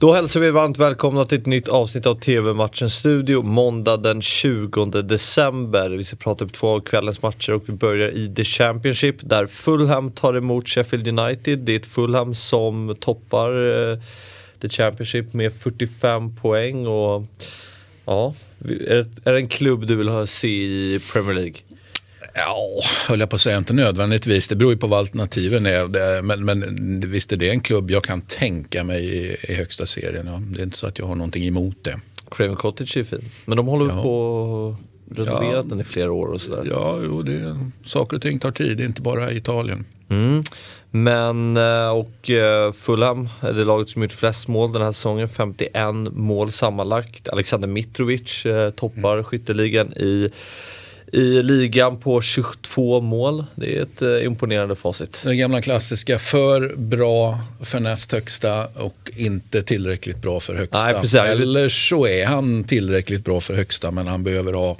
Då hälsar vi varmt välkomna till ett nytt avsnitt av TV-matchen Studio måndag den 20 december. Vi ska prata upp två av kvällens matcher och vi börjar i The Championship där Fulham tar emot Sheffield United. Det är ett Fulham som toppar eh, The Championship med 45 poäng och ja, är det, är det en klubb du vill ha se i Premier League? Ja, höll jag på att säga, inte nödvändigtvis. Det beror ju på vad alternativen är. Men, men visst är det en klubb jag kan tänka mig i, i högsta serien. Ja. Det är inte så att jag har någonting emot det. Craven Cottage är fin. Men de håller ja. på renoverat ja. den i flera år och sådär. Ja, jo, det, saker och ting tar tid, inte bara i Italien. Mm. Men, eh, och eh, Fulham är det laget som gjort flest mål den här säsongen, 51 mål sammanlagt. Alexander Mitrovic eh, toppar mm. skytteligan i i ligan på 22 mål. Det är ett eh, imponerande facit. Den gamla klassiska, för bra för näst högsta och inte tillräckligt bra för högsta. Nej. Eller så är han tillräckligt bra för högsta men han behöver ha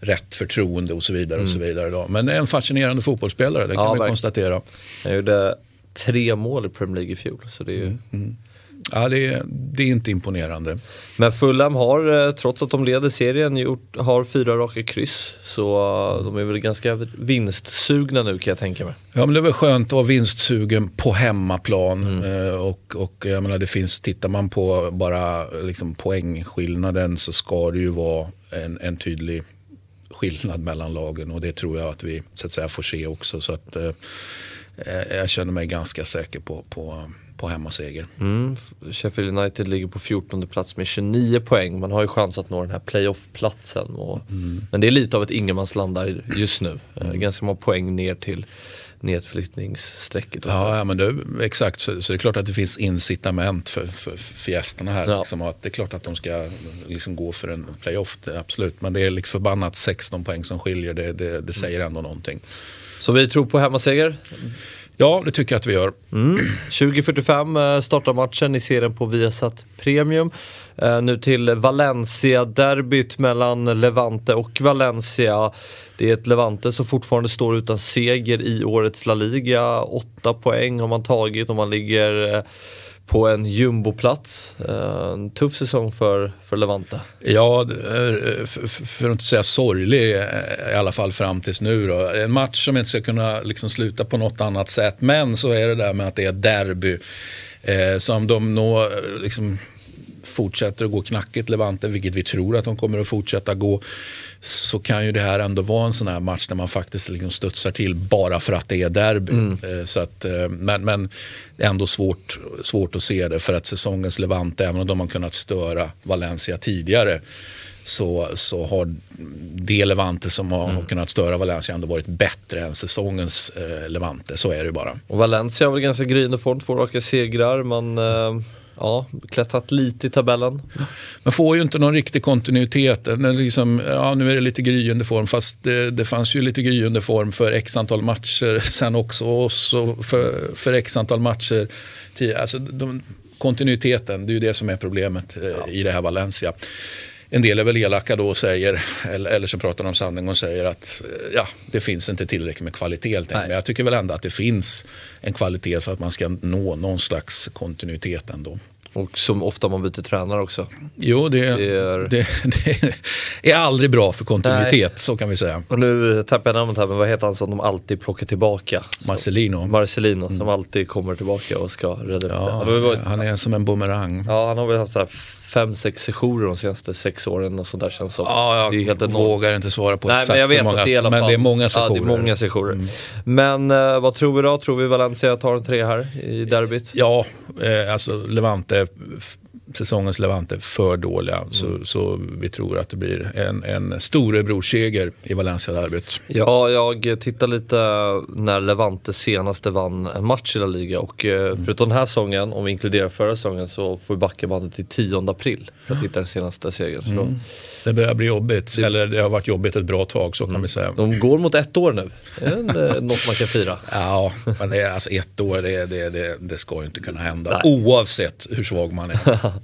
rätt förtroende och så vidare. och så mm. vidare. Då. Men en fascinerande fotbollsspelare, det kan ja, vi verkligen. konstatera. Han gjorde tre mål i Premier League i fjol. Så det är ju... Mm. Ja, det är, det är inte imponerande. Men Fulham har, eh, trots att de leder serien, gjort, har fyra raka kryss. Så eh, de är väl ganska vinstsugna nu kan jag tänka mig. Ja, men det är väl skönt att vara vinstsugen på hemmaplan. Mm. Eh, och, och jag menar, det finns, tittar man på bara liksom poängskillnaden så ska det ju vara en, en tydlig skillnad mellan lagen och det tror jag att vi så att säga, får se också. Så att, eh, jag känner mig ganska säker på, på på hemmaseger. Mm. Sheffield United ligger på 14 plats med 29 poäng. Man har ju chans att nå den här playoff-platsen. Mm. Men det är lite av ett ingenmansland där just nu. Eh, mm. Ganska många poäng ner till nedflyttningsstrecket. ja, ja, men det, exakt. Så, så det är klart att det finns incitament för, för, för gästerna här. Ja. Liksom, att det är klart att de ska liksom, gå för en playoff, det, absolut. Men det är liksom förbannat 16 poäng som skiljer. Det, det, det säger ändå någonting. Så vi tror på hemmaseger? Ja, det tycker jag att vi gör. Mm. 20.45 eh, startar matchen, ni ser den på Viasat Premium. Eh, nu till Valencia-derbyt mellan Levante och Valencia. Det är ett Levante som fortfarande står utan seger i årets La Liga. Åtta poäng har man tagit och man ligger eh, på en jumboplats. Eh, en tuff säsong för, för Levante. Ja, eh, för, att inte säga sorglig eh, i alla fall fram tills nu. Då. En match som inte ska kunna liksom sluta på något annat sätt. Men så är det där med att det är derby. Eh, som de nå, liksom, fortsätter att gå knackigt Levante, vilket vi tror att de kommer att fortsätta gå, så kan ju det här ändå vara en sån här match där man faktiskt liksom studsar till bara för att det är derby. Mm. Eh, så att, eh, men, men det är ändå svårt, svårt att se det för att säsongens Levante, även om de har kunnat störa Valencia tidigare, så, så har det Levante som har, mm. kunnat störa Valencia ändå varit bättre än säsongens eh, Levante. Så är det ju bara. Och Valencia har väl ganska gryende form, två raka segrar. Man eh, ja, klättrat lite i tabellen. Man får ju inte någon riktig kontinuitet. Liksom, ja, nu är det lite gryende form, fast det, det fanns ju lite gryende form för x antal matcher sen också. Och så för, för x antal matcher. Alltså, de, kontinuiteten, det är ju det som är problemet eh, ja. i det här Valencia en del är väl elaka då och säger, eller, eller så pratar de sanning och säger att eh, ja, det finns inte tillräckligt med kvalitet. Men jag tycker väl ändå att det finns en kvalitet så att man ska nå någon slags kontinuitet ändå. Och som ofta man byter tränare också. Jo, det, det, är... Det, det är aldrig bra för kontinuitet, Nej. så kan vi säga. Och nu tappar jag namnet här, men vad heter han som de alltid plockar tillbaka? Marcelino. Marcelino, mm. som alltid kommer tillbaka och ska rädda ja, upp det. Han är som en bumerang. Ja, han har väl haft så här fem, sex sessioner de senaste sex åren och sådär känns som. Ja, jag helt vågar inte svara på Nej, exakt men jag vet många, att det är men det är många sessioner. Ja, det är många sessioner. Mm. Men uh, vad tror vi då? Tror vi Valencia tar en tre här i derbyt? Ja, eh, alltså Levante säsongens Levante för dåliga. Mm. Så, så vi tror att det blir en, en storebrorsseger i Valencia-derbyt. Ja, jag tittar lite när Levante senaste vann en match i La Liga och eh, mm. förutom den här säsongen, om vi inkluderar förra säsongen, så får vi backa bandet till 10 april för att hitta den senaste segern. Mm. Det börjar bli jobbigt, det... eller det har varit jobbigt ett bra tag så kan mm. vi säga. De går mot ett år nu, det är något man kan fira. Ja, men det är alltså ett år, det, det, det, det ska ju inte kunna hända Nej. oavsett hur svag man är.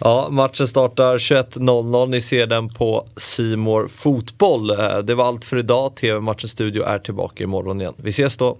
ja, matchen startar 21.00. Ni ser den på Simor Fotboll. Eh, det var allt för idag. TV-matchens studio är tillbaka imorgon igen. Vi ses då.